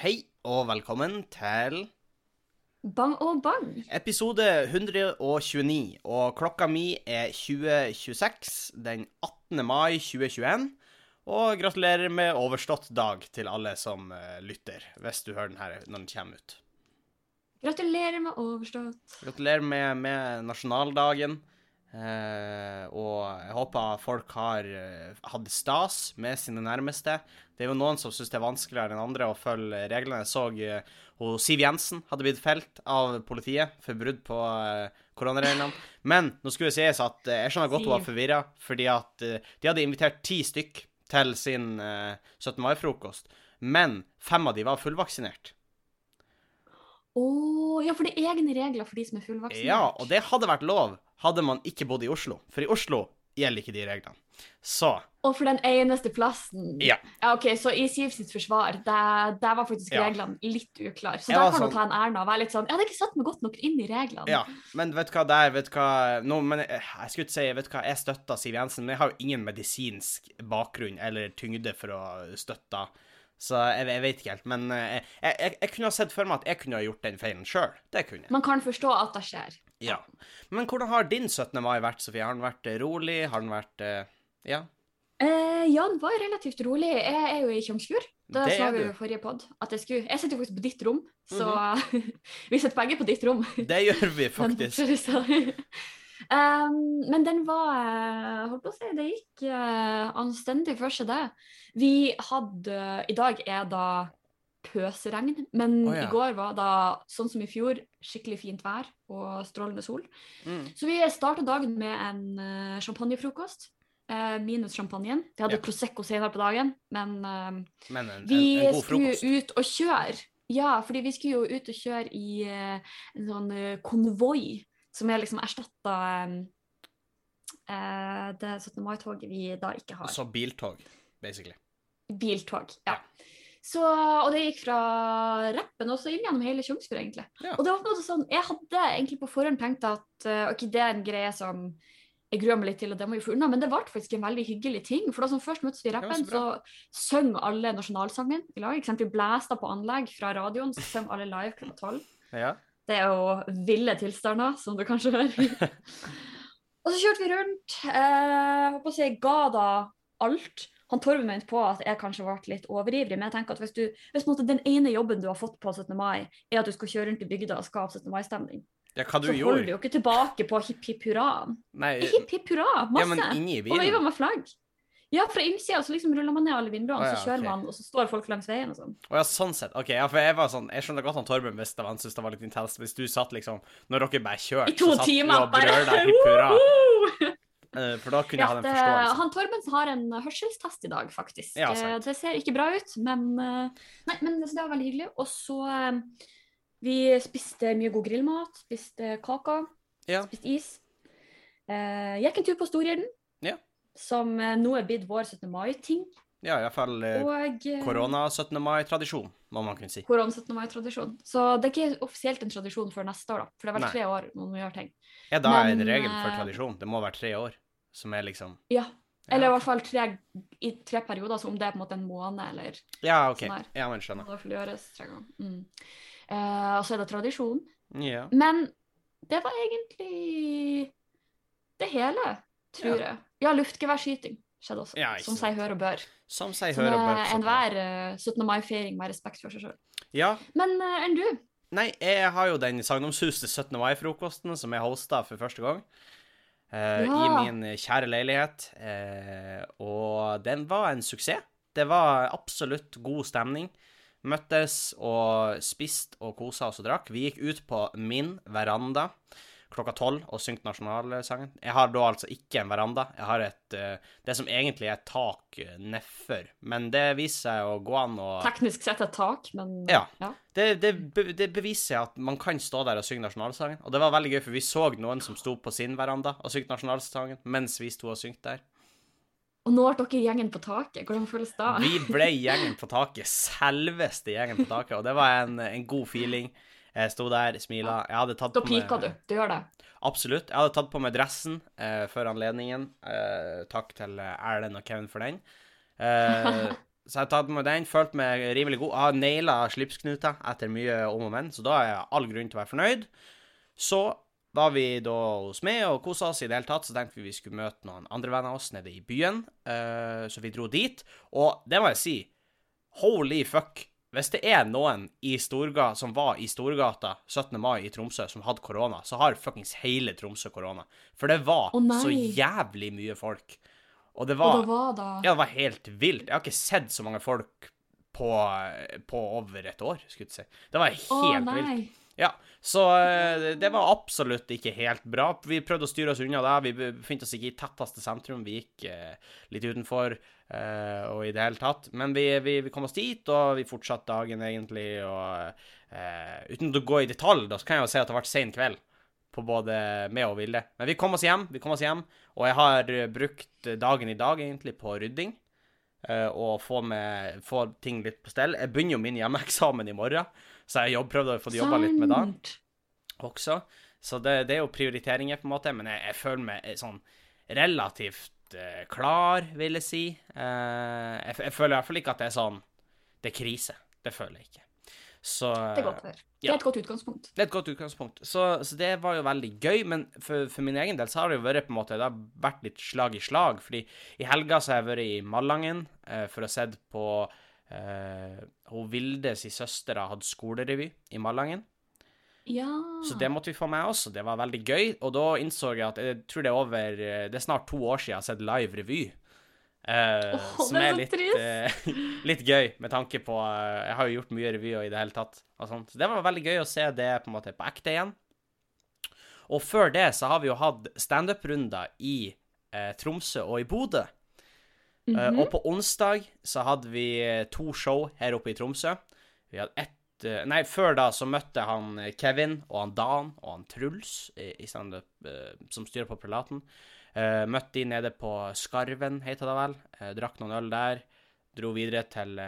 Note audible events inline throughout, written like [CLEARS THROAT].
Hei og velkommen til Bang og bang. episode 129. Og klokka mi er 2026 den 18. mai 2021. Og gratulerer med overstått dag til alle som eh, lytter, hvis du hører den her når den kommer ut. Gratulerer med overstått. Gratulerer med, med nasjonaldagen. Eh, og jeg håper folk har uh, hatt stas med sine nærmeste. Det er jo noen som syns det er vanskeligere enn andre å følge reglene. Jeg så uh, Siv Jensen hadde blitt felt av politiet for brudd på uh, koronareglene. Men nå skulle det sies at jeg skjønner godt hun var forvirra, fordi at de hadde invitert ti stykk til sin eh, 17. mai-frokost. Men fem av de var fullvaksinert. Å, ja, for det er egne regler for de som er fullvaksinert. Ja, og det hadde vært lov hadde man ikke bodd i Oslo. For i Oslo gjelder ikke de reglene. Så Og for den eneste plassen. Ja. OK, så i Siv sitt forsvar, der, der var faktisk Ja. reglene litt uklare. Så Jeg der kan sånn- du ta en Erna og være litt sånn Jeg hadde ikke satt meg godt nok inn i reglene. Ja, men vet du hva, der, vet du hva Nå, men jeg, jeg skulle ikke si, vet du hva, jeg støtter Siv Jensen, men jeg har jo ingen medisinsk bakgrunn eller tyngde for å støtte Så jeg, jeg vet ikke helt. Men eh, jeg, jeg, jeg kunne ha sett for meg at jeg kunne ha gjort den feilen sjøl. Det kunne jeg. Man kan forstå at det skjer. Ja. Men hvordan har din 17. mai vært, Sofie? Har den vært eh, rolig? Har den vært eh, Ja. Eh, ja, den var relativt rolig. Jeg er jo i Tjomsfjord. Da Det sa vi jo i forrige pod. At jeg skulle Jeg sitter jo faktisk på ditt rom, så Mhm. [LAUGHS] vi sitter begge på ditt rom. Det gjør vi [LAUGHS] faktisk. Um, men den var eh, Holdt på å si, det gikk uh, anstendig for seg, det. Vi hadde I dag er da pøsregn, men oh, ja. i går var da, sånn som i fjor, skikkelig fint vær og strålende sol. Mm. Så vi starta dagen med en uh, champagnefrokost. minus champagnen. Vi hadde Ja. Prosecco senere på dagen, men eh, Men en, en, vi en skulle ut og kjøre. Ja, fordi vi skulle jo ut og kjøre i en sånn konvoi, som er liksom erstatta eh, det 17. mai-toget vi da ikke har. Så biltog, basically. Biltog. Ja. Ja. Så, og det gikk fra rappen også inn gjennom hele Tjongsfjord, egentlig. Ja. Og det var måte sånn, Jeg hadde egentlig på forhånd tenkt at eh, ok, det er en greie som jeg gruer meg litt til, og det må vi få unna, men det ble faktisk en veldig hyggelig ting. For da som først møttes vi i rappen, så så, søng alle nasjonalsangen i lag. Eksempel blæsta på anlegg fra radioen, så søng alle live klokka tolv. Ja. Det er jo ville tilstander, som du kanskje hører. [LAUGHS] og så kjørte vi rundt. Eh, håper å si, ga da alt. Han Torben mente på at jeg kanskje ble litt overivrig, men jeg tenker at hvis, du, hvis måte, den ene jobben du har fått på 17. mai, er at du skal kjøre rundt i bygda og skape 17. mai-stemning, ja, så holder du jo ikke tilbake på hipp hipp hurra. Nei, Hipp hipp hurra, ja, masse! men inni og veiver var med flagg. Ja, fra innsida så liksom ruller man ned alle vinduene, oh, ja, så kjører okay. man, og så står folk langs veien og sånn. Å ja, sånn sett. Ok, ja, for jeg var sånn Jeg skjønner godt han Torben hvis han syntes det var litt intenst. Hvis du satt liksom Når dere bare kjørte, I to så satt du timer og brøla hipp hurra. Eh, For da kunne jeg Ja, hatt en det, forståelse. han Torben har en hørselstest i dag, faktisk. Ja, Eh, det ser ikke bra ut, men, eh, nei, men det var veldig hyggelig. Og så eh, Vi spiste mye god grillmat, spiste kaker, Ja. spiste is. Gikk en tur på Storgjerden, Ja. Som eh, nå er blitt vår 17. mai-ting. Ja, iallfall hvert Og eh, korona-17. mai-tradisjon, må man kunne si. korona 17. mai-tradisjon. Så det er ikke offisielt en tradisjon før neste år, da. For det er vel Nei. tre år man må gjøre ting. Er da en regel for eh, tradisjon? Det må være tre år, som er liksom Ja. Ja, Eller i hvert fall tre, i tre perioder, så om det er på en måte en måned eller Ja, OK. sånn her. Ja, men skjønner. Det gjøres tre ganger. Mm. Uh, og så er det tradisjon. Ja. Men det var egentlig det hele, tror Ja. jeg. Ja, luftgeværskyting skjedde også, Ja, som seg hør og bør. Som seg hører og bør. enhver eh, 17. mai-feiring med respekt for seg sjøl. Ja. Men uh, enn du? Nei, jeg har jo den sagnomsuste 17. mai-frokosten som jeg hosta for første gang. Uh, Ja. I min kjære leilighet. eh, og den var en suksess. Det var absolutt god stemning. Møttes og spiste og kosa oss og drakk. Vi gikk ut på min veranda klokka tolv og syngte nasjonalsangen. Jeg har da altså ikke en veranda. Jeg har et eh, Det som egentlig er et tak eh, nedfor. Men det viser seg å gå an å Teknisk sett et tak, men Ja. det, det, be- det beviser at man kan stå der og synge nasjonalsangen. Og det var veldig gøy, for vi så noen som sto på sin veranda og syngte nasjonalsangen mens vi sto og syngte der. Og nå ble dere gjengen på taket. Hvordan føles det? Vi ble gjengen på taket. Selveste gjengen på taket. Og det var en, en god feeling. Jeg sto der, smila. Jeg hadde tatt Da på meg piker du. Du gjør det. Absolutt. Jeg hadde tatt på meg dressen eh, før anledningen. Eh, takk til eh, Erlend og Kevin for den. Eh, [LAUGHS] Så jeg har tatt meg den, følt meg rimelig god. Jeg har naila slipsknuta etter mye om og men, så da jeg all grunn til å være fornøyd. Så var vi da hos meg og kosa oss i det hele tatt, så tenkte vi vi skulle møte noen andre venner av oss nede i byen. eh, så vi dro dit. Og det må jeg si, holy fuck. Hvis det er noen i Storga, som var i Storgata 17. mai i Tromsø som hadde korona, så har fuckings hele Tromsø korona. For det var oh, så jævlig mye folk. Og det Og var da var da ja, det var helt vilt. Jeg har ikke sett så mange folk på, på over et år, skulle jeg si. Det var helt nei. vilt. Ja, så eh, det var absolutt ikke helt bra. Vi prøvde å styre oss unna det. Vi befant oss ikke i tetteste sentrum. Vi gikk eh, litt utenfor eh, og i det hele tatt. Men vi, vi, vi kom oss dit, og vi fortsatte dagen egentlig. Og uh, uten å gå i detalj, da, så kan jeg jo si at det har vært sen kveld på både meg og Vilde. Men vi kom oss hjem, vi kom oss hjem, og jeg har brukt dagen i dag egentlig på rydding. Uh, og få, med, få ting litt på stell. Jeg begynner jo min hjemmeeksamen i morgen, så jeg jobb, prøvde å få jobba litt med det også. Så det, det er jo prioriteringer, på en måte, men jeg, jeg føler meg eh, sånn relativt uh, klar, vil jeg si. Uh, jeg, jeg føler i hvert fall ikke at det er sånn Det er krise. Det føler jeg ikke. Så Det er godt å høre. Det er et godt utgangspunkt. det er et godt utgangspunkt. Så, så det var jo veldig gøy, men for, for min egen del så har det jo vært på en måte, det har vært litt slag i slag. fordi i helga så har jeg vært i Malangen uh, for å sett på eh, hun Vilde sin søster hadde skolerevy i Malangen. Ja. Så det måtte vi få med oss, og det var veldig gøy. Og da innså jeg at jeg tror det er over eh, Det er snart to år siden jeg har sett live revy. Eh, Åh, som er er litt, eh, [LAUGHS] litt gøy, med tanke på eh, Jeg har jo gjort mye revyer i det hele tatt. Så det var veldig gøy å se det på måte på ekte igjen. Og før det så har vi jo hatt standup-runder i eh, Tromsø og i Bodø. Mhm. og på onsdag så hadde vi eh, to show her oppe i Tromsø. Vi hadde ett eh, Nei, før da så møtte han Kevin og han Dan og han Truls i, i standup, som styrer på Prelaten. Møtte de nede på Skarven, heter det vel. Drakk noen øl der. Dro videre til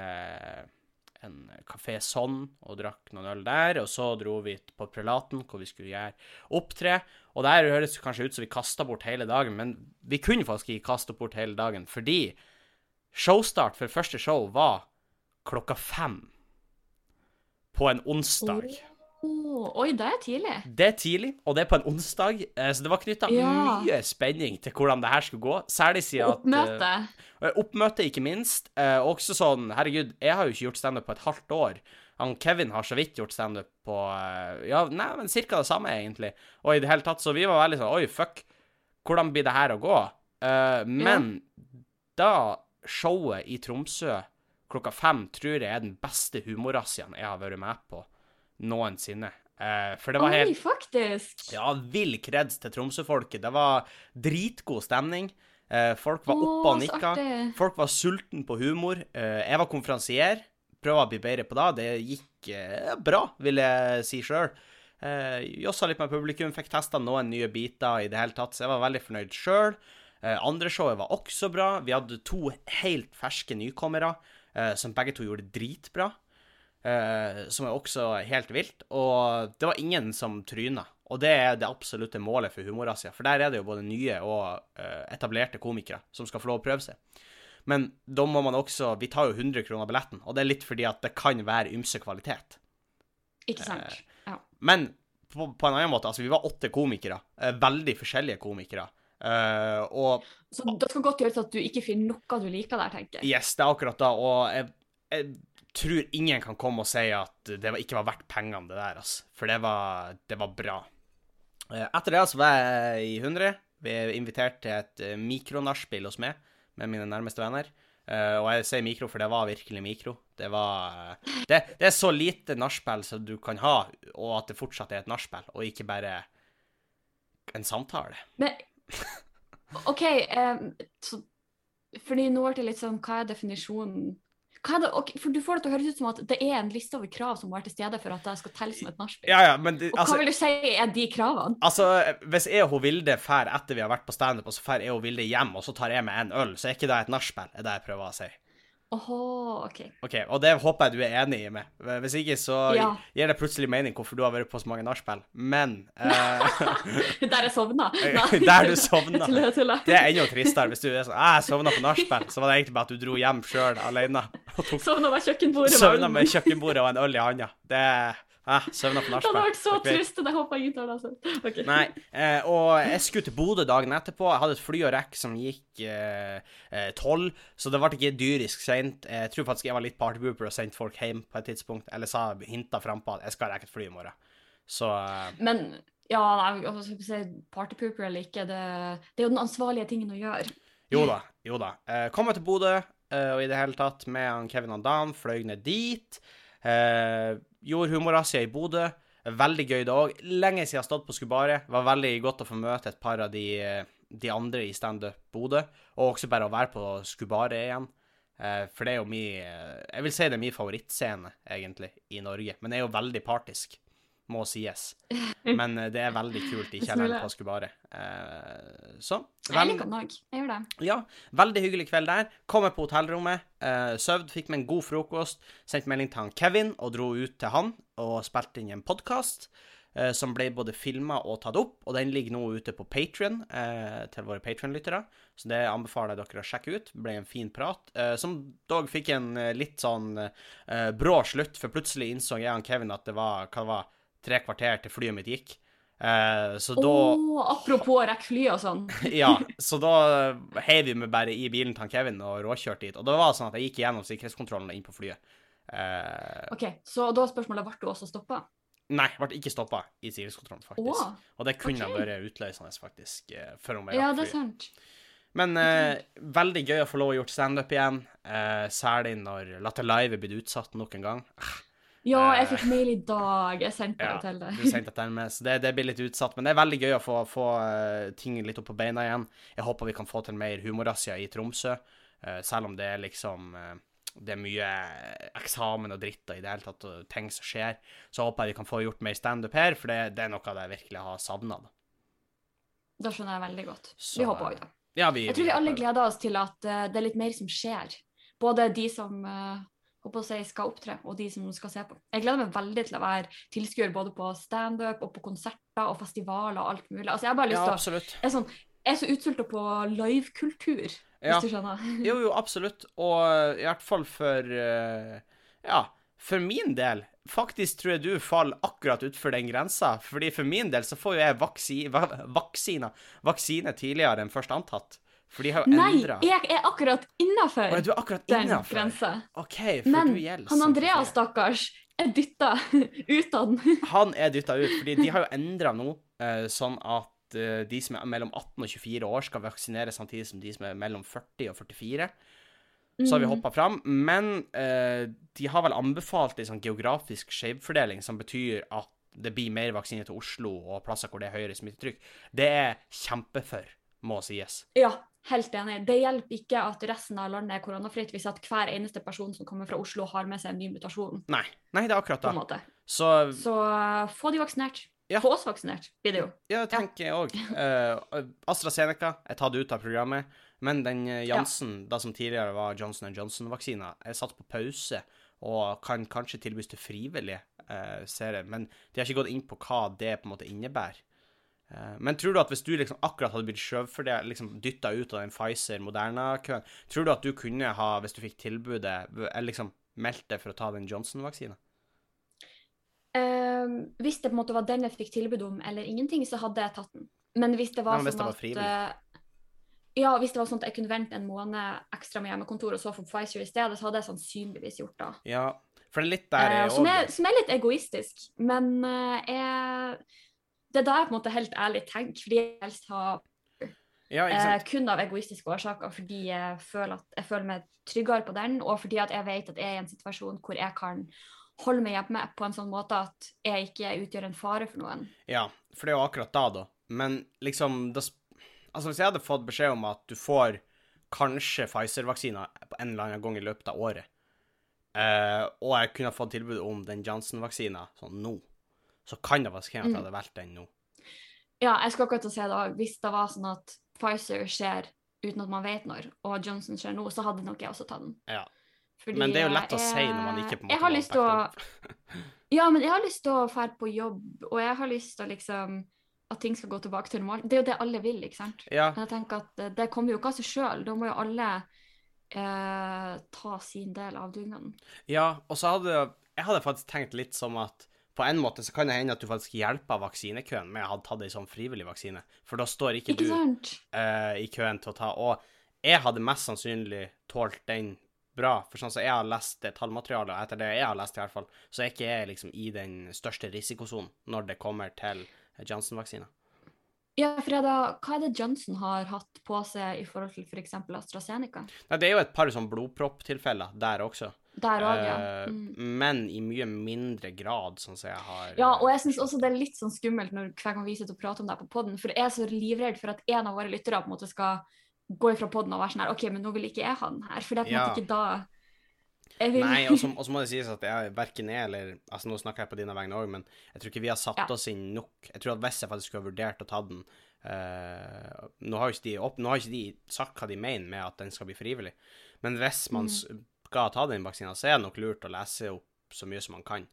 en kafé Sånn og drakk noen øl der. Og så dro vi på Prelaten, hvor vi skulle gjøre opptre. Og der høres det kanskje ut som vi kasta bort hele dagen, men vi kunne faktisk ikke kaste bort hele dagen, fordi showstart for første show var klokka fem på en onsdag. Åh, oi, det er tidlig. Det er tidlig, og det er på en onsdag, eh, så det var knytta Ja. mye spenning til hvordan det her skulle gå. Særlig siden at Oppmøte. eh, Oppmøte, ikke minst. Eh, også sånn, herregud, jeg har jo ikke gjort standup på et halvt år. Han Kevin har så vidt gjort standup på Ja, nei, men cirka det samme, egentlig. Og i det hele tatt, så vi var veldig sånn Oi, fuck, hvordan blir det her å gå? Men da showet i Tromsø klokka fem tror jeg er den beste humorrazziaen jeg har vært med på noensinne. Eh, for det var helt Oi, faktisk. ja, vill kreds til Tromsø-folket. Det var dritgod stemning. Eh, folk var oppe og nikka. Folk var sulten på humor. Eh, jeg var konferansier. Prøva å bli bedre på det. Det gikk bra, vil jeg si sjøl. Jossa litt med publikum, fikk testa noen nye biter i det hele tatt, så jeg var veldig fornøyd sjøl. Eh, andre showet var også bra. Vi hadde to helt ferske nykommere eh, som begge to gjorde det dritbra. Eh, som er også helt vilt. Og det var ingen som tryna. Og det er det absolutte målet for Humorasia. For der er det jo både nye og eh, etablerte komikere som skal få lov å prøve seg. Men da må man også Vi tar jo 100 kroner billetten, og det er litt fordi at det kan være ymse kvalitet. Ikke sant. Ja. Men på, på en annen måte, altså vi var åtte komikere. eh, veldig forskjellige komikere. Uh, og Så det skal godt gjøres at du ikke finner noe du liker der, tenker jeg. yes, det er akkurat da. Og jeg, jeg tror ingen kan komme og si at det ikke var verdt pengene, det der, altså. For det var, det var bra. Eh, Etter det så var jeg i 100. Vi er invitert til et eh, mikronachspiel hos meg med mine nærmeste venner. Eh, og jeg sier mikro, for det var virkelig mikro. Det var Det, det er så lite nachspiel som du kan ha, og at det fortsatt er et nachspiel, og ikke bare en samtale. Men OK, um, så fordi nå ble det litt sånn Hva er definisjonen det, okay, For du får det til å høres ut som at det er en liste over krav som må være til stede for at det skal telle som et nachspiel. Ja, ja, men det, Og hva altså, vil du si er de kravene? altså Hvis jeg og hun Vilde drar etter vi har vært på standup, og så drar jeg og Vilde hjem, og så tar jeg med en øl, så er ikke det et nachspiel, er det jeg prøver å si. Åhå, OK. Ok, Og det håper jeg du er enig i med. Hvis ikke, så Ja. gir det plutselig mening hvorfor du har vært på så mange nachspiel. Men uh, [LAUGHS] Der jeg sovna. [LAUGHS] [LAUGHS] Der du sovna. Det er enda tristere hvis du er sånn «Ah, Jeg sovna på nachspiel, så var det egentlig bare at du dro hjem sjøl alene. Sovna ved kjøkkenbordet. Sovna med kjøkkenbordet og en øl i handa. Det ah, Søvna på Det nachspiel. hadde vært så trist, det håper jeg ingen tar det altså. Okay. Nei, eh, og jeg skulle til Bodø dagen etterpå. Jeg hadde et fly og rekk som gikk tolv, så det ble ikke dyrisk seint. Jeg tror faktisk jeg var litt partybooper og sendte folk hjem på et tidspunkt, eller sa hinta frampå at jeg skal rekke et fly i morgen. Så eh, Men ja, nei, jeg partypooper eller ikke, det, det er jo den ansvarlige tingen å gjøre. jo da, jo da. Eh, kom jeg til Bodø, eh, og i det hele tatt med han Kevin og Dan, fløy ned dit. Eh, gjorde humorrazzia i Bodø. Veldig gøy det òg. Lenge siden jeg har stått på Skubaret. Var veldig godt å få møte et par av de, eh, de andre i standup Bodø, og også bare å være på Skubaret igjen. Eh, for det er jo min eh, Jeg vil si det er min favorittscene, egentlig, i Norge. Men det er jo veldig partisk, må sies. [LAUGHS] Men eh, det er veldig kult i kjelleren på Skubare. Eh, så Jeg liker den òg. Jeg gjør det. ja, veldig hyggelig kveld der. Kommer på hotellrommet, uh, søvd, fikk meg en god frokost, sendte melding til han Kevin og dro ut til han og spilte inn en podkast. som ble både filma og tatt opp, og den ligger nå ute på Patron til våre Patrion-lyttere. Så det anbefaler jeg dere å sjekke ut. Det ble en fin prat. eh, som dog fikk en eh, litt sånn eh, brå slutt, for plutselig innså jeg og Kevin at det var, hva det var tre kvarter til flyet mitt gikk. Eh, så da apropos å rekke fly og sånn. [LAUGHS] ja, så da heiv vi meg bare i bilen til Kevin og råkjørte dit. Og det var sånn at jeg gikk gjennom sikkerhetskontrollen inn på flyet. Eh, OK, så da er spørsmålet ble du også stoppa? nei, ble ikke stoppa i sikkerhetskontrollen, faktisk. Oh, Og det kunne okay. vært utløsende, faktisk, eh, for om jeg ja, det er flyet. sant. Men eh, veldig gøy å få lov å gjort standup igjen, eh, særlig når Latter Live er blitt utsatt nok en gang. Ja, jeg Eh, fikk mail i dag. Jeg sendte Ja, det til deg. Du sendte dette med, så det, det blir litt utsatt. Men det er veldig gøy å få, få eh, ting litt opp på beina igjen. Jeg håper vi kan få til mer humorrazzia i Tromsø, eh, selv om det er liksom det er mye eksamen og dritt og i det hele tatt og ting som skjer. Så håper jeg vi kan få gjort mer standup her, for det, det er noe jeg virkelig har savna. Da skjønner jeg veldig godt. Så, Vi håper òg det. Ja, vi, Jeg tror vi alle gleder oss til at det er litt mer som skjer. Både de som håper si skal opptre, og de som skal se på. Jeg gleder meg veldig til å være tilskuer både på standup og på konserter og festivaler og alt mulig. Altså, jeg har bare lyst Ja, til å. Jeg er, sånn, jeg er så utsulta på livekultur, hvis Ja. du skjønner. [LAUGHS] Jo, jo, absolutt. Og eh, i hvert fall for eh, Ja, for min del Faktisk tror jeg du faller akkurat utfor den grensa. Fordi for min del så får jo jeg vaksi, va, vaksine tidligere enn først antatt. For de har jo Nei, endra jeg er akkurat innafor Du den innafor. grensa. Okay, Men han Andreas, stakkars, er dytta [LAUGHS] ut av den. Han er dytta ut, fordi de har jo endra nå, eh, sånn at eh, de som er mellom 18 og 24 år, skal vaksineres samtidig som de som er mellom 40 og 44. Så har vi Mm. hoppa fram. Men eh, de har vel anbefalt en sånn geografisk skjevfordeling, som betyr at det blir mer vaksine til Oslo og plasser hvor det er høyere smittetrykk. Det er kjempefor, må sies. Ja, helt enig. Det hjelper ikke at resten av landet er koronafritt hvis at hver eneste person som kommer fra Oslo, har med seg en ny mutasjon. Nei. Nei, det er akkurat det. Så Så uh, få de vaksinert. Ja. Få oss vaksinert, blir det jo. ja, det tenker jeg òg. [LAUGHS] AstraZeneca er tatt ut av programmet, men den Jansen, Janssen, da som tidligere var Johnson Johnson-vaksina, er satt på pause og kan kanskje tilbys til frivillige eh, serier, men de har ikke gått inn på hva det på en måte innebærer. Eh, Men tror du at hvis du liksom akkurat hadde blitt skjøvfordelt, liksom dytta ut av den Pfizer-Moderna-køen, tror du at du kunne ha, hvis du fikk tilbudet, eller liksom meldt deg for å ta den Johnson-vaksina? Uh, hvis det på en måte var den jeg fikk tilbud om, eller ingenting, så hadde jeg tatt den. Men hvis det var ja, hvis sånn det var at frivillig. eh, Ja, hvis det var sånn at jeg kunne vente en måned ekstra med hjemmekontor og så få Pfizer i stedet, så hadde jeg sannsynligvis gjort det. Ja, for det er litt der Eh, jeg som, er, som er litt egoistisk, men uh, jeg, det er da jeg på en måte helt ærlig tenker, fordi jeg helst har Ja, eh, kun av egoistiske årsaker, fordi jeg føler, at, jeg føler meg tryggere på den, og fordi at jeg vet at jeg er i en situasjon hvor jeg kan holde meg hjemme på en sånn måte at jeg ikke utgjør en fare for noen. Ja, for det er jo akkurat da, da. Men liksom da, Altså, hvis jeg hadde fått beskjed om at du får kanskje Pfizer-vaksina på en eller annen gang i løpet av året, eh, og jeg kunne fått tilbud om den Johnson-vaksina sånn nå, så kan det faktisk hende at jeg Mm. hadde valgt den nå. Ja, jeg skal akkurat si det òg. Hvis det var sånn at Pfizer skjer uten at man vet når, og Johnson skjer nå, så hadde nok jeg også tatt den. Ja. Fordi Men det er jo lett å jeg- si når man ikke på en måte har lyst til å [LAUGHS] Ja, men jeg har lyst til å dra på jobb, og jeg har lyst til å liksom at ting skal gå tilbake til normalt. Det er jo det alle vil, ikke sant? Ja, Men jeg tenker at eh, det kommer jo ikke av seg sjøl. Da må jo alle eh, ta sin del av dugnaden. ja, og så hadde jeg hadde faktisk tenkt litt som at på en måte så kan det hende at du faktisk hjelper vaksinekøen med å ha tatt ei sånn frivillig vaksine, for da står ikke, Ikke du eh, i køen til å ta. Og jeg hadde mest sannsynlig tålt den bra, for sånn som jeg har lest tallmaterialet, og etter det jeg har lest i hvert fall, så er ikke jeg liksom i den største risikosonen når det kommer til Johnson-vaksina. Ja, for er hva er det Johnson har hatt på seg i forhold til f.eks. AstraZeneca? Nei, det er jo et par sånn blodpropptilfeller der også, Der òg, ja. eh, Mm. men i mye mindre grad, sånn som jeg har Ja, og jeg syns også det er litt sånn skummelt når hver gang vi sitter og prater om det på poden, for jeg er så livredd for at en av våre lyttere på en måte skal gå ifra poden og være sånn her OK, men nå vil ikke jeg ha den her, for det er på en Ja. måte ikke da jeg vil Nei, og så [LAUGHS] må det sies at jeg verken er eller Altså, nå snakker jeg på dine vegne òg, men jeg tror ikke vi har satt Ja. oss inn nok. Jeg tror at hvis jeg faktisk skulle ha vurdert å ta den uh, Nå har ikke de opp, nå har ikke de sagt hva de mener med at den skal bli frivillig, men hvis man Mm. Skal ta den vaksina, så er det nok lurt å lese opp så mye som man kan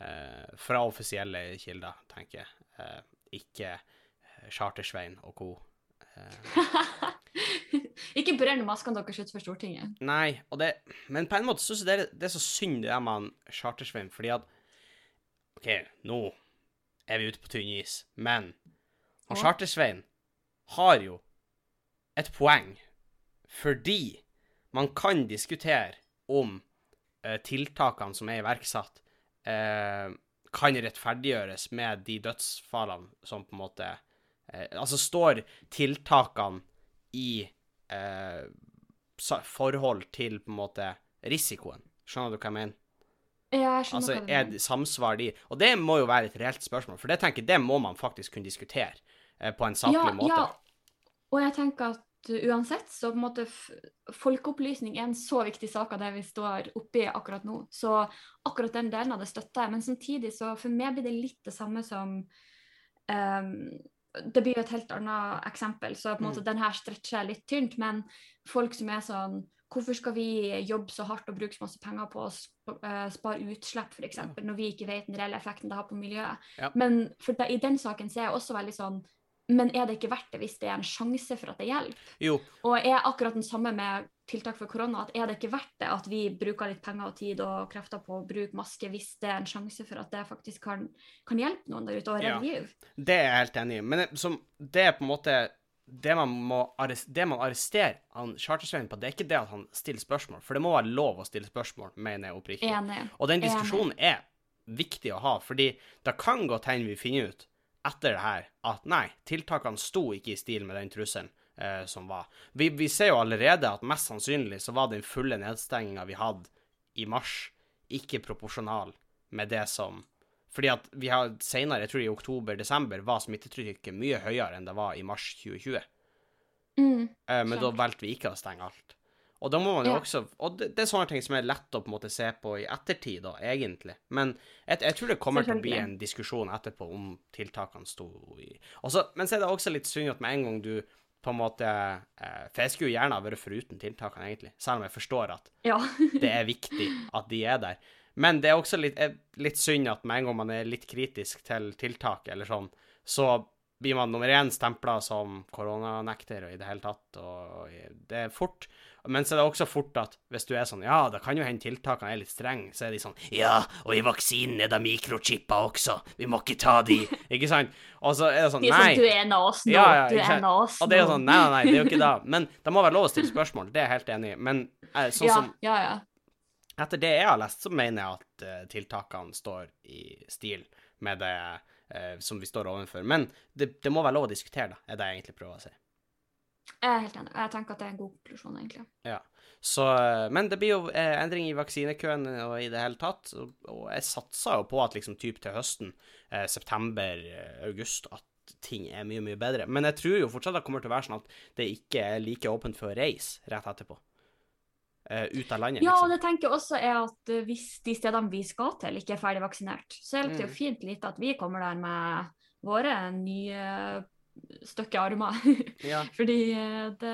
eh, fra offisielle kilder, tenker jeg. Eh, ikke eh, Chartersvein og co. Eh, [LAUGHS] Ikke brenn maskene deres for Stortinget. Nei, og det, men på en måte syns jeg det er, det er så synd det der med han Chartersveien, fordi at OK, nå er vi ute på tynn is, men han Ja. Chartersveien har jo et poeng, fordi man kan diskutere om eh, tiltakene som er iverksatt, eh, kan rettferdiggjøres med de dødsfallene som på en måte eh, Altså, står tiltakene i eh, forhold til på en måte risikoen? Skjønner du hva jeg mener? Ja, jeg skjønner Altså, hva du er mener. det samsvar de Og det må jo være et reelt spørsmål, for det tenker jeg, det må man faktisk kunne diskutere eh, på en saklig ja, måte. Ja, og jeg tenker at uansett, så på en måte folkeopplysning er en så viktig sak av det vi står oppi akkurat nå. Så akkurat den delen av det støtter jeg. Men samtidig så for meg blir det litt det samme som um, Det blir jo et helt annet eksempel, så på en måte Mm. den her stretcher jeg litt tynt. Men folk som er sånn Hvorfor skal vi jobbe så hardt og bruke så masse penger på å eh, spare utslipp, f.eks., når vi ikke vet den reelle effekten det har på miljøet? Ja. Men for da, i den saken så er jeg også veldig sånn Men er det ikke verdt det hvis det er en sjanse for at det hjelper? Jo, Og er akkurat den samme med tiltak for korona, at er det ikke verdt det at vi bruker litt penger og tid og krefter på å bruke maske hvis det er en sjanse for at det faktisk kan, kan hjelpe noen der ute og Ja. liv? det er jeg helt enig i. Men det- som, det er på en måte det man må arres- det man arresterer han Chartersveien på, det er ikke det at han stiller spørsmål, for det må være lov å stille spørsmål, mener jeg oppriktig. Enig. Og den Enig. diskusjonen er viktig å ha, fordi det kan godt hende vi finner ut etter det her at nei, tiltakene sto ikke i stil med den trusselen eh, som var. Vi, vi ser jo allerede at mest sannsynlig så var den fulle nedstenginga vi hadde i mars, ikke proporsjonal med det som Fordi at vi har senere, jeg tror i oktober-desember, var smittetrykket mye høyere enn det var i mars 2020. Mm. Eh, men da valgte vi ikke å stenge alt. Og da må man jo Ja. også Og det, det er sånne ting som er lett å på en måte se på i ettertid, da, egentlig. Men jeg, jeg tror det kommer til å bli en diskusjon etterpå om tiltakene sto i også, Men så er det også litt synd at med en gang du på en måte eh, For jeg skulle jo gjerne ha vært foruten tiltakene, egentlig, selv om jeg forstår at Ja. [LAUGHS] det er viktig at de er der. Men det er også litt, er litt synd at med en gang man er litt kritisk til tiltak, eller sånn, så blir man nummer én stempla som koronanekter og i det hele tatt, og det er fort. Men så er det også fort at hvis du er sånn Ja, det kan jo hende tiltakene er litt strenge, så er de sånn Ja, og i vaksinen er det mikrochipper også, vi må ikke ta de. [LAUGHS] Ikke sant? Og så er det sånn De er Nei. sånn, du er en av oss nå, Ja, ja, du er en av oss nå. Og det er jo sånn Nei, nei, nei, det er jo ikke det. Men det må være lov å stille spørsmål, det er jeg helt enig i. Men eh, sånn ja, som ja, ja. etter det jeg har lest, så mener jeg at uh, tiltakene står i stil med det uh, som vi står overfor. Men det, det må være lov å diskutere, da, er det jeg egentlig prøver å si. Jeg er helt enig. Jeg tenker at det er en god konklusjon, egentlig. Ja. Så, eh, men det blir jo eh, endring i vaksinekøen og i det hele tatt. Og, jeg satser jo på at liksom typ til høsten, eh, september, eh, august, at ting er mye, mye bedre. Men jeg tror jo fortsatt det kommer til å være sånn at det ikke er like åpent for å reise rett etterpå. Ut av landet, Ja, og liksom. det tenker jeg også er at hvis de stedene vi skal til, ikke er ferdig vaksinert, så hjelper det Mm. jo fint lite at vi kommer der med våre nye stykke armer. [LAUGHS] Ja. Fordi eh, det,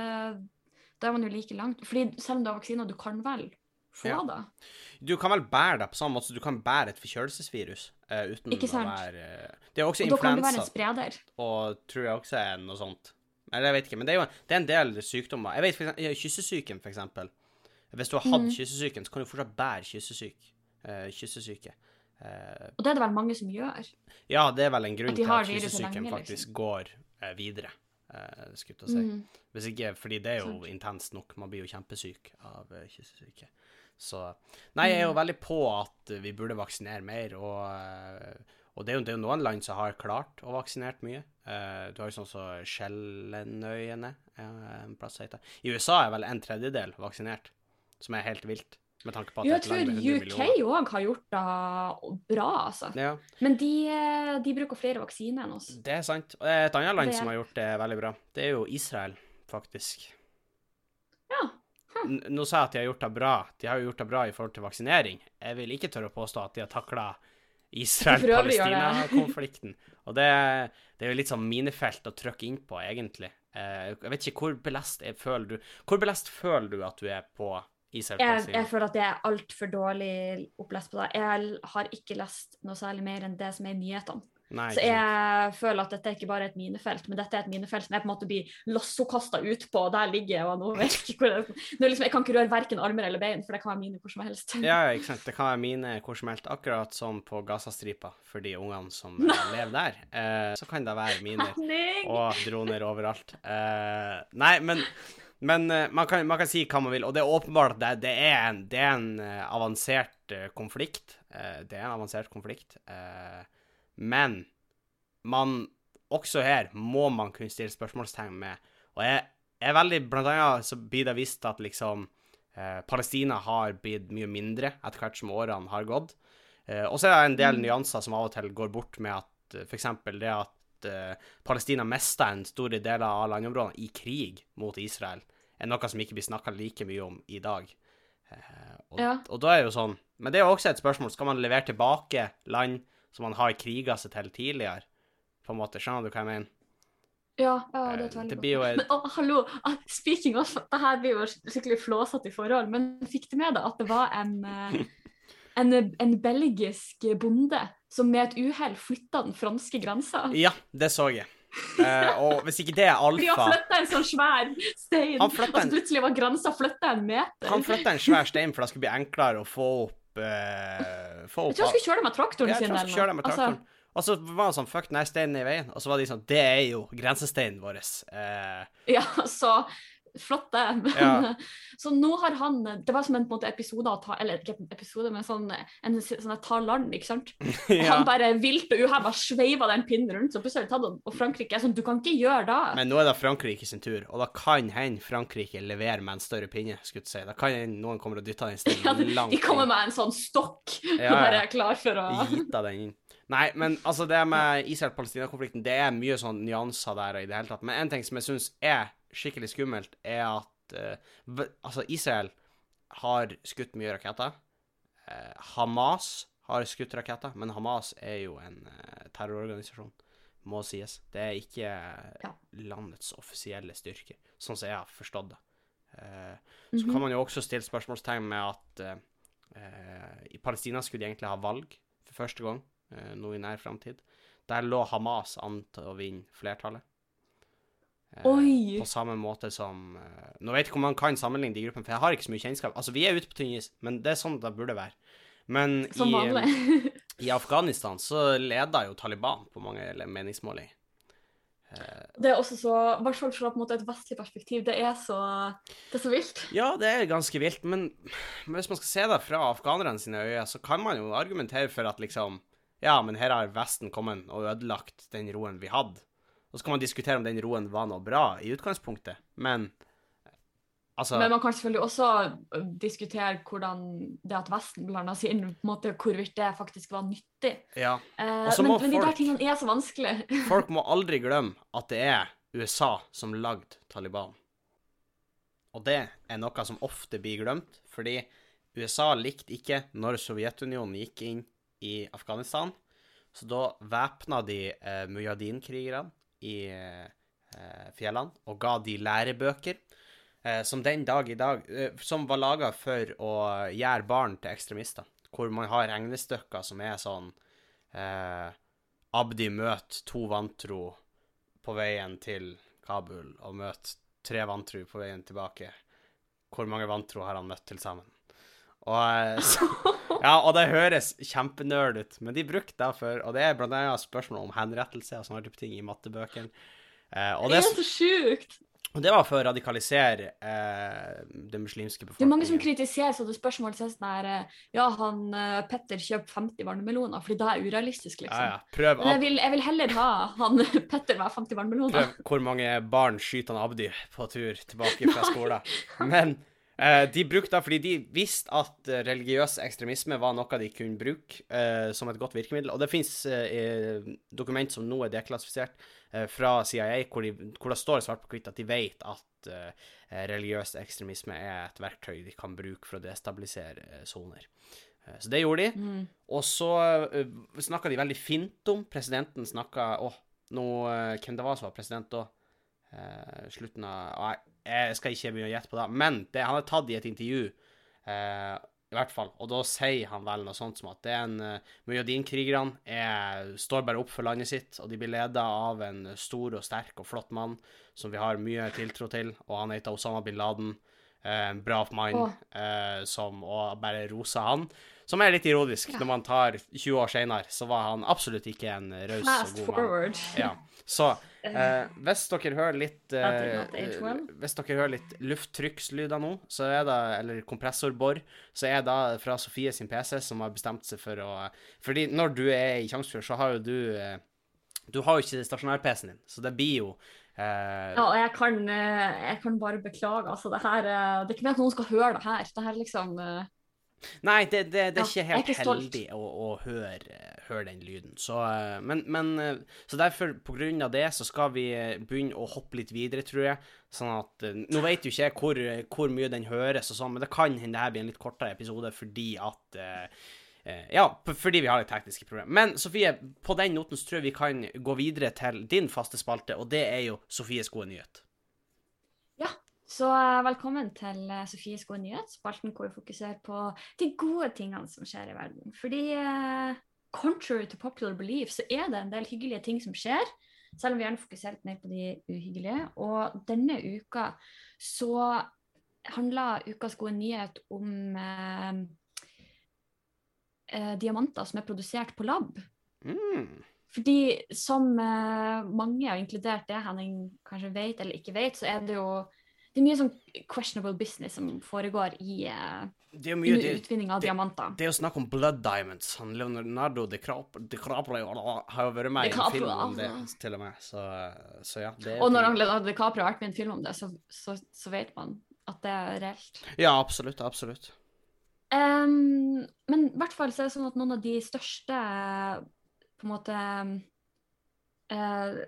da er man jo like langt. Fordi selv om du har vaksiner, du kan vel få Ja. det. Du kan vel bære det på samme måte som du kan bære et forkjølelsesvirus Uh, uten Ikke sant? å være uh, Det er også Og da kan du være en spreder. og tror jeg også er noe sånt. Eller jeg vet ikke, men det er jo det er en del sykdommer. Jeg vet for eksempel, kyssesyken, for eksempel. Hvis du har hatt mm. kyssesyken, så kan du fortsatt bære kyssesyk. uh, kyssesyke. Uh, Og det er det vel mange som gjør. ja, det er vel en grunn til at kyssesyken lenge, faktisk liksom. går videre, eh, skulle jeg si. Mm. Hvis ikke, fordi det er jo Sant. intenst nok. Man blir jo kjempesyk av uh, kyssesyke. Så Nei, jeg er jo Mm. veldig på at eh, vi burde vaksinere mer, og, eh, og det, er jo, det er jo noen land som har klart å vaksinere mye. Eh, du har jo sånn som Skjellenøyene, eh, en plass heter. I USA er vel en tredjedel vaksinert, som er helt vilt, med tanke på at Jo, jeg tror UK òg har gjort det bra, altså. Ja, Men de, eh, de bruker flere vaksiner enn oss. det er sant. Og et annet land Det som har gjort det veldig bra, det er jo Israel, faktisk. Ja. Hm. Nå sa jeg at de har gjort det bra. De har jo gjort det bra i forhold til vaksinering. Jeg vil ikke tørre å påstå at de har takla. [LAUGHS] Israel-Palestina-konflikten. Og det, det er jo litt sånn minefelt å trykke inn på, egentlig. Eh, Jeg vet ikke hvor belest føler du Hvor belest føler du at du er på Jeg, jeg føler at det er altfor dårlig opplest på det. Jeg har ikke lest noe særlig mer enn det som er nyhetene. Så jeg føler at dette er ikke bare et minefelt, men dette er et minefelt som jeg på en måte blir lassokasta ut på, og der ligger jeg, og nå vet jeg ikke hvor jeg, liksom, jeg kan ikke røre verken armer eller bein, for det kan være mine hvor som helst. Ja, ikke sant. Det kan være mine hvor som helst, akkurat som på Gazastripa, for de ungene som nei. lever der. Eh, så kan det være mine og droner overalt. Eh, nei, men, men eh, man, kan, man kan si hva man vil, og det er åpenbart at det, det er en, det er en eh, avansert eh, konflikt. Det er en avansert konflikt. Men man Også her må man kunne stille spørsmålstegn med Og jeg er veldig Blant annet så blir det vist at liksom Palestina har blitt mye mindre etter hvert som årene har gått. Og så er det en del Mm. nyanser som av og til går bort med at f.eks. det at eh, Palestina mista en stor del av landområdene i krig mot Israel, er noe som ikke blir snakka like mye om i dag. Eh, og, Ja. og da er jo sånn Men det er jo også et spørsmål. Skal man levere tilbake land som man har kriga seg til tidligere? På en måte, Skjønner du hva jeg mener? Ja, ja, det er Eh, veldig det godt Men å, hallo, ah, speaking of, det her blir jo skikkelig flåsete i forhold, men fikk du med deg at det var en, en, en belgisk bonde som med et uhell flytta den franske grensa? Ja, det så jeg. Uh, og hvis ikke det er [LAUGHS] De har alfa flytta en sånn svær stein, Han og så en- plutselig var grensa flytta en meter. Han flytta en svær stein for det skulle bli enklere å få opp uh, Få Jeg tror han skulle kjøre det med traktoren Ja, jeg tror med med Altså, traktoren. Og så var han sånn Fuck, nei, steinen er i veien. Og så var de sånn Det er jo grensesteinen vår. Eh, Ja, [LAUGHS] så flott det. [LAUGHS] Men, Ja. Så nå har han Det var som en, en episode ta, Eller ikke en episode, men sånn, en sånn ta land, ikke sant? [LAUGHS] Ja. han bare vilt og uhemma sveiva den pinnen rundt, så plutselig tatt den. Og Frankrike er sånn Du kan ikke gjøre det. Men nå er det Frankrike sin tur, og da kan hende Frankrike leverer med en større pinne. skulle jeg si. Da kan hende noen kommer og dytter den [LAUGHS] Ja, steinen langt de kommer med en sånn stokk Ja, og ja. bare er klar for å Gita den inn. Nei, men altså det med Israel-Palestina-konflikten, det er mye sånn nyanser der i det hele tatt. Men en ting som jeg syns er skikkelig skummelt, er at eh, altså Israel har skutt mye raketter. Eh, Hamas har skutt raketter, men Hamas er jo en eh, terrororganisasjon, må sies. Det er ikke Ja. landets offisielle styrke, sånn som jeg har forstått det. Eh, så Mhm. kan man jo også stille spørsmålstegn med at eh, eh, i Palestina skulle de egentlig ha valg for første gang nå i nær framtid. Der lå Hamas an til å vinne flertallet. Eh, Oi! På samme måte som eh, Nå vet jeg ikke om man kan sammenligne de gruppene, for jeg har ikke så mye kjennskap. Altså, vi er ute på tynn is, men det er sånn det burde være. Men Som i, i Afghanistan så leder jo Taliban på mange meningsmålinger. Eh, Det er også så, i hvert fall fra et vestlig perspektiv, det er så, det er så vilt. Ja, det er ganske vilt, men, men hvis man skal se det fra afghanerne sine øyne, så kan man jo argumentere for at liksom Ja, men her har Vesten kommet og ødelagt den roen vi hadde. Og så kan man diskutere om den roen var noe bra i utgangspunktet, men altså Men man kan selvfølgelig også diskutere hvordan det at Vesten blanda seg inn, på en måte hvorvidt det faktisk var nyttig. Ja. Eh, men, folk, men de der tingene er så vanskelig. [LAUGHS] Folk må aldri glemme at det er USA som lagde Taliban. Og det er noe som ofte blir glemt, fordi USA likte ikke når Sovjetunionen gikk inn i Afghanistan. Så da væpna de eh, mujahedin-krigerne i eh, fjellene og ga de lærebøker. eh, som den dag i dag eh, Som var laga for å gjøre barn til ekstremister. Hvor man har regnestykker som er sånn eh, Abdi møter to vantro på veien til Kabul, og møter tre vantro på veien tilbake. Hvor mange vantro har han møtt til sammen? Og, [LAUGHS] så, ja, og det høres kjempenerd ut, men de brukte det for Og det er blant annet spørsmål om henrettelse og sånne type ting i mattebøkene. Eh, og, Det det, er så sjukt! og det var for å radikalisere eh, den muslimske Det er mange som befolkningen. kritiserer sånne spørsmål. som sånn her, eh, ja, han eh, Petter kjøper 50 vannmeloner, fordi det er urealistisk, liksom. ja. Prøv, Men jeg vil, jeg vil heller ha han [LAUGHS] Petter med 50 vannmeloner. prøv hvor mange barn skyter han Abdi på tur tilbake fra skolen. [LAUGHS] Men de brukte det fordi de visste at eh, religiøs ekstremisme var noe de kunne bruke eh, som et godt virkemiddel. Og det fins eh, dokument som nå er deklassifisert eh, fra CIA, hvor, de, hvor det står svart på hvitt at de vet at eh, religiøs ekstremisme er et verktøy de kan bruke for å destabilisere eh, soner. Eh, så det gjorde de. Mm. Og så uh, snakka de veldig fint om Presidenten snakka Å, nå eh, Hvem det var som var president da? Eh, slutten av Nei, jeg skal ikke begynne å gjette på det. Men det han har tatt i et intervju, eh, i hvert fall, og da sier han vel noe sånt som at det er en uh, Mujahedin-krigerne er- står bare opp for landet sitt, og de blir leda av en stor og sterk og flott mann som vi har mye tiltro til, og han heter Osama bin Laden. Eh, En bra mann eh, som Og bare roser han. Som er litt ironisk. Ja. Når man tar 20 år senere, så var han absolutt ikke en raus og god mann. forward. Ja. Så eh, [LAUGHS] hvis dere hører litt eh. Hvis dere hører litt lufttrykkslyder nå, så er det Eller kompressorbor, så er det fra Sofie sin PC, som har bestemt seg for å Fordi når du er i Tjongsfjord, så har jo du eh, Du har jo ikke stasjonær-PC-en din, så det blir jo eh, Ja, og jeg kan, eh, jeg kan bare beklage. Altså, det, her, eh, det er ikke meningen at noen skal høre det her. Det her liksom Nei, det, det, det er Ja, ikke helt helt ikke heldig å, å høre, høre den lyden. Så, eh, men, men eh, Så derfor, på grunn av det, så skal vi eh, begynne å hoppe litt videre, tror jeg. Sånn at Nå vet jo ikke jeg hvor, hvor mye den høres og sånn, men det kan hende det her blir en litt kortere episode fordi at Ja, fordi vi har litt tekniske problemer. Men Sofie, på den noten så tror jeg vi kan gå videre til din faste spalte, og det er jo Sofies gode nyhet. Ja, så velkommen til Sofies gode nyhet, spalten hvor vi fokuserer på de gode tingene som skjer i verden. Fordi eh, contrary to popular belief, så er det en del hyggelige ting som skjer, selv om vi gjerne fokuserer litt mer på de uhyggelige. Og denne uka så handler ukas gode nyhet om eh, eh, diamanter som er produsert på lab. Mm. Fordi som eh, mange, og inkludert det Henning kanskje vet eller ikke vet, så er det jo det er mye sånn questionable business som foregår i uh, Det mye under utvinning av det- diamanter. Det er jo snakk om blood diamonds. Han Leonardo DiCaprio Crapro har jo vært med i en film om det, til og med. Så, så ja. Og når Leonardo DiCaprio har vært med i en film om det, så, så, så vet man at det er reelt. Ja, absolutt. Absolutt. Um, men i hvert fall så er det sånn at noen av de største på en måte eh,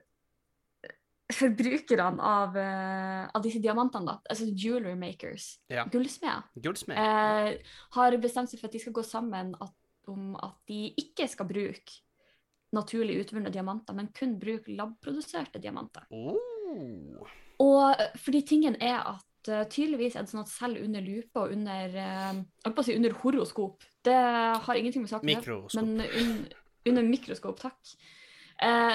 forbrukerne av, eh, av disse diamantene, da, altså jewelry makers, Ja. gullsmeder, Gullsmed. eh, har bestemt seg for at de skal gå sammen at, om at de ikke skal bruke naturlig utvunne diamanter, men kun bruke labproduserte diamanter. Oh. Og eh, fordi tingen er at uh, tydeligvis er det sånn at selv under lupe og under uh, Jeg på å si under horoskop, det har ingenting med saken å gjøre, men un, under mikroskop, takk,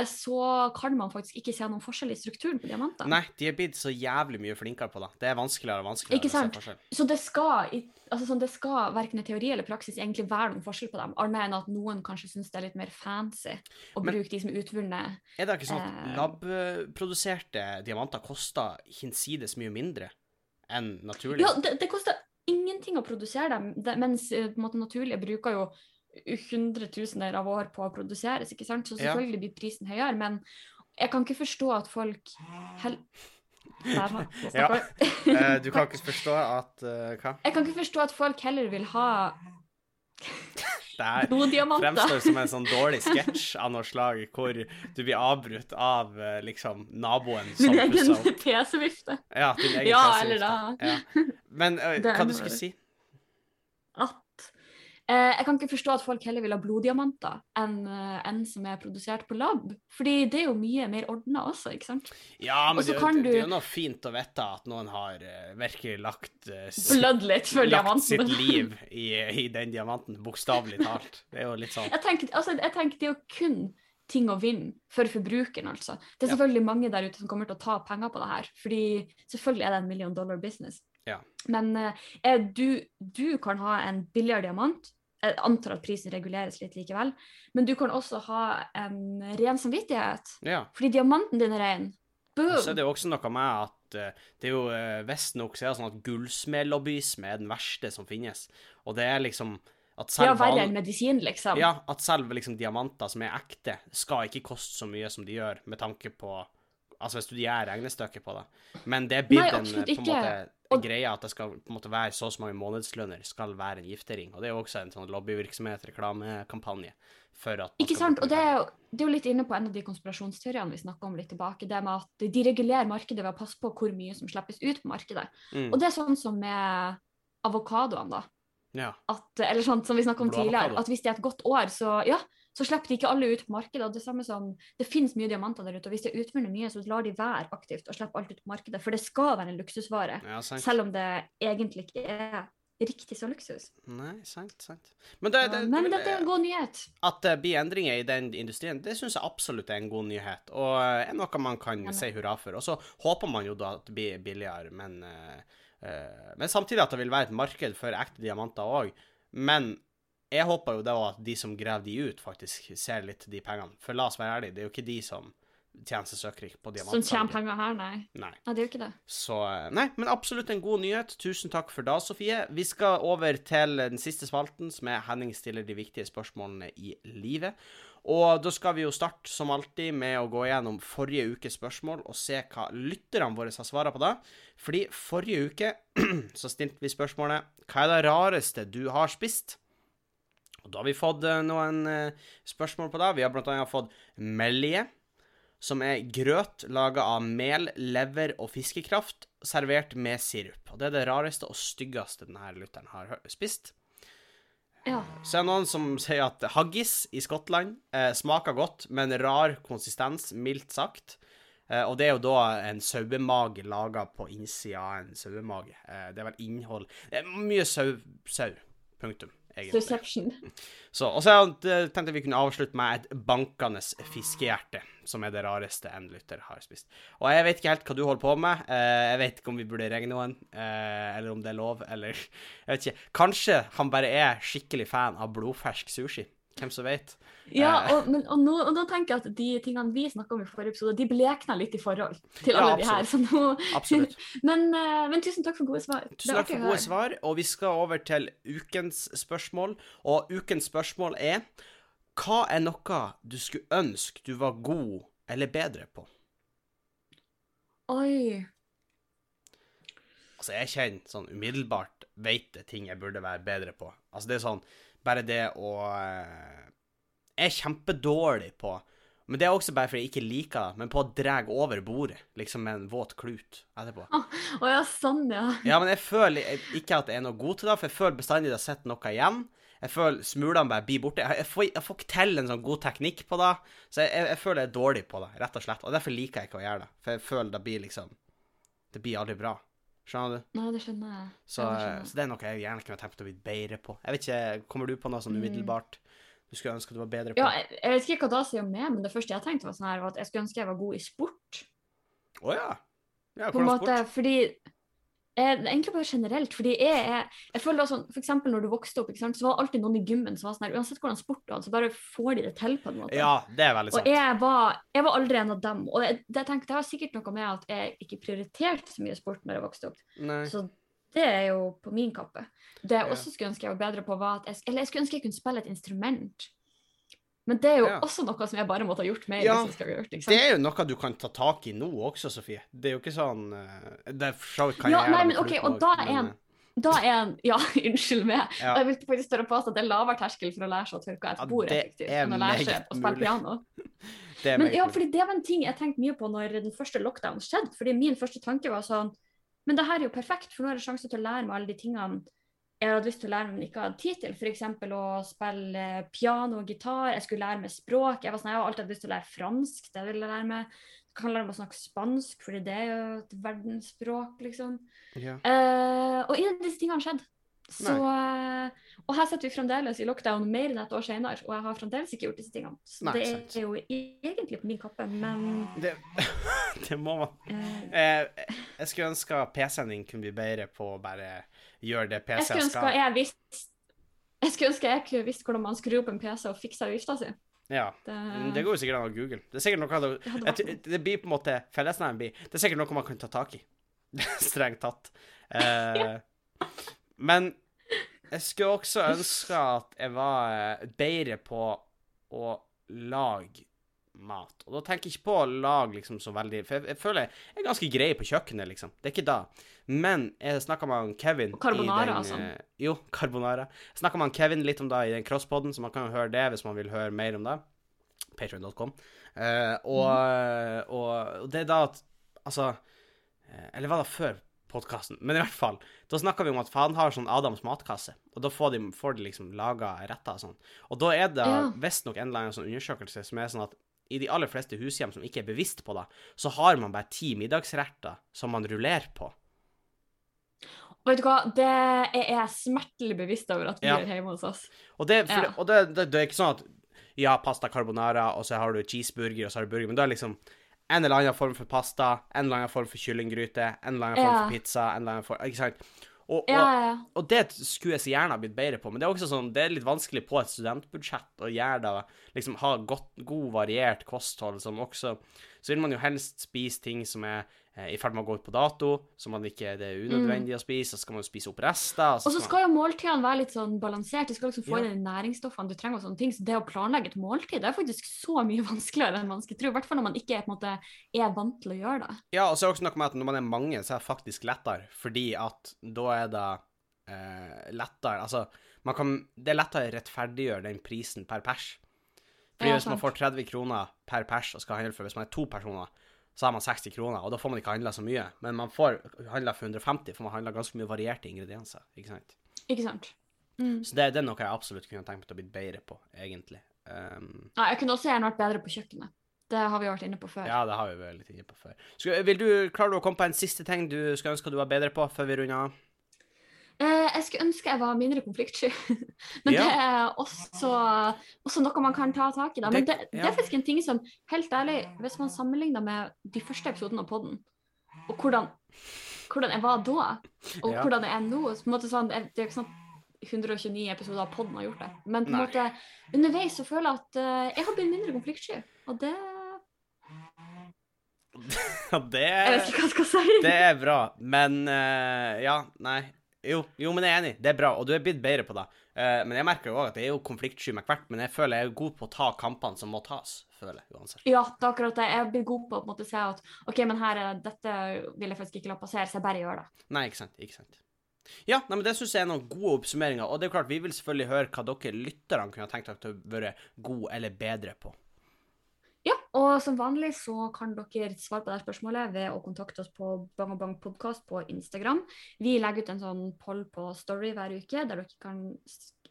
så kan man faktisk ikke se noen forskjell i strukturen på diamantene. Nei, de er blitt så jævlig mye flinkere på det. Det er vanskeligere og vanskeligere Ikke å se forskjell. Så det skal, altså sånn, det skal verken i teori eller praksis egentlig være noen forskjell på dem, annet enn at noen kanskje syns det er litt mer fancy å Men- bruke de som er utvunnet. Er det ikke sånn at Eh. labproduserte diamanter koster hinsides mye mindre enn naturlige? Ja, det, det koster ingenting å produsere dem, mens eh, på en måte naturlige bruker jo hundretusener av år på å produseres, ikke sant? Så selvfølgelig blir prisen høyere, men jeg kan ikke forstå at folk hel... Der, Ja. [LAUGHS] Eh, du kan ikke forstå at uh, Hva? Jeg kan ikke forstå at folk heller vil ha Det fremstår som en sånn dårlig sketsj av noe slag, hvor du blir avbrutt av eh, liksom naboen som [LAUGHS] pusser egen opp. PC-vifte. Ja, din egen Ja, PC-vifte. Ja. Men uh, hva du skulle si? Eh, jeg kan ikke forstå at folk heller vil ha bloddiamanter enn en enn som er produsert på lab. Fordi det er jo mye mer ordna også, ikke sant? Ja, men det, det, det er jo noe fint å vite at noen har eh, virkelig lagt for lagt sitt liv i, i den diamanten, bokstavelig talt. Det er jo litt sånn Jeg tenker, altså, jeg tenker det er jo kun ting å vinne for forbrukeren, altså. Det er Ja. selvfølgelig mange der ute som kommer til å ta penger på det her, fordi selvfølgelig er det en million dollar business. Ja. Men eh, du, du kan ha en billigere diamant. Jeg antar at prisen reguleres litt likevel. Men du kan også ha en ren samvittighet. Ja. Fordi diamanten din er ren. Boom! Så er det jo også noe med at eh, det er jo uh, visstnok så er det sånn at gullsmedlobbyisme er den verste som finnes. Og det er liksom at ja, selv verre van- enn medisin, liksom. Ja, at selv liksom diamanter som er ekte, skal ikke koste så mye som de gjør, med tanke på Altså hvis du gjør regnestykket på det. Men det er blitt en, på en måte Og- greia at det skal på en måte være så og så mange månedslønner skal være en giftering. Og det er jo også en sånn lobbyvirksomhet, reklamekampanje, for at Ikke sant? Og det er, jo, det er jo litt inne på en av de konspirasjonsteoriene vi snakka om litt tilbake. Det med at de regulerer markedet ved å passe på hvor mye som slippes ut på markedet. Mm. Og det er sånn som med avokadoene, da. Ja. At, eller sånn som vi snakka om tidligere, at hvis det er et godt år, så ja, så slipper de ikke alle ut på markedet. Og det samme som Det finnes mye diamanter der ute, og hvis det utvinner mye, så lar de være aktivt og slipper alt ut på markedet. For det skal være en luksusvare, ja, selv om det egentlig ikke er riktig så luksus. Nei, sant, sant. Men, det, det, Men det, dette er en god nyhet. at det blir endringer i den industrien, det syns jeg absolutt er en god nyhet, og er noe man kan ja, si hurra for. Og så håper man jo da at det blir billigere, men, uh, men samtidig at det vil være et marked for ekte diamanter òg. Men jeg håper jo da at de som graver de ut, faktisk ser litt de pengene. For la oss være ærlige, det er jo ikke de som tjener seg søkkrik på Som tjener penger her, nei. Nei. Nei, det er jo ikke det. Så eh, Nei, men absolutt en god nyhet. Tusen takk for da, Sofie. Vi skal over til den siste spalten, som er Henning stiller de viktige spørsmålene i livet. Og da skal vi jo starte, som alltid, med å gå gjennom forrige ukes spørsmål og se hva lytterne våre har svara på da. Fordi forrige uke [CLEARS THROAT] så stilte vi spørsmålet Hva er det rareste du har spist? Og da har vi fått eh, noen eh, spørsmål på det. Vi har annet fått melje, som er grøt laga av mel, lever og fiskekraft, servert med sirup. Og det er det rareste og styggeste denne lytteren har spist. Ja. Så er det noen som sier at haggis i Skottland eh, smaker godt, men rar konsistens, mildt sagt. Eh, og det er jo da en sauemage laga på innsida av en sauemage. Eh, det er vel innhold Det er mye sau. sau. Punktum. Egentlig. Så, og så tenkte vi kunne avslutte med et bankende fiskehjerte, som er det rareste en lytter har spist. Og jeg vet ikke helt hva du holder på med. Eh, jeg vet ikke om vi burde ringe noen, eh, eller om det er lov, eller [LAUGHS] Jeg vet ikke. Kanskje han bare er skikkelig fan av blodfersk sushi. Hvem som vet? Ja, Eh. og, men, og, nå, og nå tenker jeg at de tingene vi snakka om i forrige episode, de blekna litt i forhold til Ja, alle de her. Så nå, Absolutt. [LAUGHS] men, eh, men tusen takk for gode svar. Tusen takk for gode svar, og vi skal over til ukens spørsmål. Og ukens spørsmål er Hva er noe du skulle ønske du var god eller bedre på? Oi. Altså, jeg kjenner sånn umiddelbart veit det ting jeg burde være bedre på. Altså, det er sånn Bare det å eh, Jeg er kjempedårlig på Men det er også bare fordi jeg ikke liker det, men på å dra over bordet, liksom med en våt klut etterpå. Å ja, sånn, ja. Ja, men jeg føler ikke at jeg er noe god til det, for jeg føler bestandig at jeg sitter noe igjen. Jeg føler smulene bare blir borte. Jeg, jeg, får, jeg får ikke til en sånn god teknikk på det, så jeg, jeg, jeg føler jeg er dårlig på det, rett og slett. Og derfor liker jeg ikke å gjøre det, for jeg føler det blir liksom Det blir aldri bra. Skjønner du? Nei, det skjønner jeg. Så, Ja, det skjønner jeg. så det er noe jeg gjerne kunne tenkt å bli bedre på. Jeg vet ikke, Kommer du på noe sånn Mm. umiddelbart du skulle ønske du var bedre på? Ja, jeg, jeg vet ikke hva da sier om meg, men det første jeg tenkte var sånn her, var at jeg skulle ønske jeg var god i sport. Å ja. ja. På en måte, sport? fordi eh, Egentlig bare generelt. fordi jeg jeg, jeg føler sånn, for eksempel når du vokste opp, ikke sant, så var det alltid noen i gymmen som var sånn her, uansett hvordan sport du hadde, så bare får de det til på en måte. Ja, det er veldig sant. Og jeg var, jeg var aldri en av dem. Og jeg, det, jeg tenkte, det har sikkert noe med at jeg ikke prioriterte så mye sport når jeg vokste opp. Nei. Så det er jo på min kappe. Det jeg også skulle ønske jeg var bedre på, var at jeg, eller jeg skulle ønske jeg kunne spille et instrument. Men det er jo Ja. også noe som jeg bare måtte ha gjort mer. Ja, jeg gjort, Det er jo noe du kan ta tak i nå også, Sofie. Det er jo ikke sånn eh, Det kan Ja, jeg gjøre nei, men ok, og da er en- eh, Da er en [LAUGHS] Ja, unnskyld meg. Ja. Jeg vil faktisk tørre påstå at det er lavere terskel for å lære seg å tørke et bord effektivt enn å lære seg å spille piano. [LAUGHS] det er Men ja, fordi det var en ting jeg tenkte mye på når den første lockdown skjedde. Fordi min første tanke var sånn Men det her er jo perfekt, for nå er det sjanse til å lære meg alle de tingene jeg hadde lyst til å lære men ikke hadde tid til. F.eks. å spille piano og gitar. Jeg skulle lære meg språk. Jeg, var sånn, jeg har alltid hatt lyst til å lære fransk. det ville jeg lære meg. Jeg kan lære meg å snakke spansk, fordi det er jo et verdensspråk, liksom. Ja. Uh, og ingen av disse tingene skjedde. Så, uh, og her sitter vi fremdeles i lockdown mer enn et år senere, og jeg har fremdeles ikke gjort disse tingene. Så Nei, det sant. er jo egentlig på min kappe, men Det, [LAUGHS] det må man Uh, eh, Jeg skulle ønske PC-en din kunne bli bedre på å bare gjøre det skulle ønske skal. jeg visst, jeg skulle ønske jeg kunne visst hvordan man skrur opp en PC og fikser vifta si. Ja. Det, Det går jo sikkert an å google. Det er sikkert noe det det, jeg, det blir på en måte Fellesnevnen blir Det er sikkert noe man kan ta tak i. [LAUGHS] Strengt tatt. Eh, men jeg skulle også ønske at jeg var eh, bedre på å lage mat. Og da tenker jeg ikke på å lage liksom så veldig For jeg, jeg føler jeg er ganske grei på kjøkkenet, liksom. Det er ikke da. Men jeg snakka med Kevin Og carbonara altså, den, eh, Jo, [LAUGHS] carbonara. Jeg snakka med Kevin litt om det i den crosspoden, så man kan jo høre det hvis man vil høre mer om det. Patreon.com. Eh, og, mm. og, og det er da at Altså eh, Eller var det før podkasten? Men i hvert fall. Da snakka vi om at faen har sånn Adams matkasse, og da får de, får de liksom laga retter og sånn. Og da er det Ja. visstnok en eller annen sånn undersøkelse som er sånn at i de aller fleste hushjem som ikke er bevisst på det, så har man bare ti middagsretter som man rullerer på. Vet du hva, det er jeg smertelig bevisst over at vi Ja. gjør hjemme hos oss. Og det, for, Ja. og det, det, det er ikke sånn at ja, pasta carbonara, og så har du cheeseburger, og så har du burger, men det er liksom en eller annen form for pasta, en eller annen form for kyllinggryte, en eller annen form Ja. for pizza, en eller annen form Ikke sant? Og, og, Ja, ja, og det skulle jeg så gjerne ha blitt bedre på, men det er også sånn, det er litt vanskelig på et studentbudsjett å gjøre det, liksom ha godt, god, variert kosthold som også Så vil man jo helst spise ting som er i ferd med å gå ut på dato, så man ikke det er unødvendig å spise, så skal man jo spise opp rester. Og så skal, skal jo måltidene være litt sånn balansert. Du skal liksom få Ja. inn næringsstoffene du trenger og sånne ting. Så det å planlegge et måltid, det er faktisk så mye [LAUGHS] vanskeligere enn man skulle tro. I hvert fall når man ikke er, måte, er vant til å gjøre det. Ja, og så er det også noe med at når man er mange, så er det faktisk lettere, fordi at da er det eh, lettere Altså, man kan Det er lettere å rettferdiggjøre den prisen per pers. Fordi Ja, hvis man får 30 kroner per pers og skal handle for Hvis man er to personer, så har man 60 kroner, og da får man ikke handla så mye. Men man får handla for 150, for man handler ganske mye varierte ingredienser. Ikke sant? Ikke sant? Mm. Så det, det er noe jeg absolutt kunne tenkt meg å bli bedre på, egentlig. Um, Ja, jeg kunne også gjerne vært bedre på kjøkkenet. Det har vi vært inne på før. ja, det har vi vært litt inne på før. Skal, vil du, Klarer du å komme på en siste ting du skulle ønske du var bedre på, før vi runder av? Eh, jeg skulle ønske jeg var mindre konfliktsky, [LAUGHS] men Ja. det er også, også noe man kan ta tak i. Da. Men Det- det, er faktisk en ting som, helt ærlig, hvis man sammenligner med de første episodene av podden, og hvordan, hvordan jeg var da, og Ja. hvordan jeg er nå så på en måte sånn, Det er ikke sånn at 129 episoder av podden har gjort det, men på en måte, underveis så føler jeg at uh, jeg har blitt mindre konfliktsky, og det [LAUGHS] det. Det er bra, men uh, Ja, nei. Jo, jo, men jeg er enig. Det er bra, og du er blitt bedre på det. Uh, men jeg merker jo òg at jeg er jo konfliktsky med hvert, men jeg føler jeg er god på å ta kampene som må tas. føler jeg uansett. Ja, det er akkurat det. Jeg blir god på å på måte si at OK, men her er dette vil jeg faktisk ikke la passere, så jeg bare gjør det. Nei, ikke sant. Ikke sant. Ja, nei, men det syns jeg er noen gode oppsummeringer, og det er klart, vi vil selvfølgelig høre hva dere lytterne kunne tenkt dere til å være gode eller bedre på. Og som vanlig så kan dere svare på det spørsmålet ved å kontakte oss på Bang Bang podcast på Instagram. Vi legger ut en sånn poll på Story hver uke der dere kan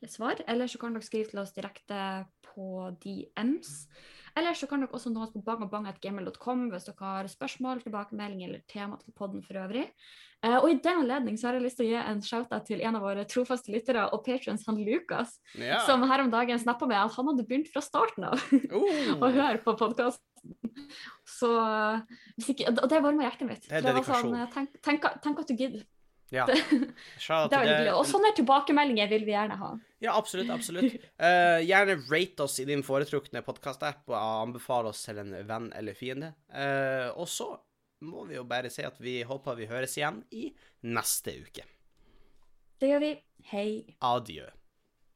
s- svare. Eller så kan dere skrive til oss direkte på DMs. Eller så kan dere også nå oss på bangobang.gmail.com hvis dere har spørsmål, tilbakemelding eller tema til podden for øvrig. Eh, og i den anledning så har jeg lyst til å gi en shout-out til en av våre trofaste lyttere og patrons, han Lukas, Ja. som her om dagen snappa med at han hadde begynt fra starten av Oh. [LAUGHS] å høre på podkasten. Så ikke, Og det varmer hjertet mitt. Det er dedikasjon. Sånn, tenk, tenk, tenk at du gidder. Ja. Det, det er veldig. Og sånne tilbakemeldinger vil vi gjerne ha. Ja, absolutt. absolutt. Uh, [LAUGHS] gjerne rate oss i din foretrukne podkast-app, og anbefale oss til en venn eller fiende. Uh, og så må vi jo bare si at vi håper vi høres igjen i neste uke. Det gjør vi. Hei. Adjø.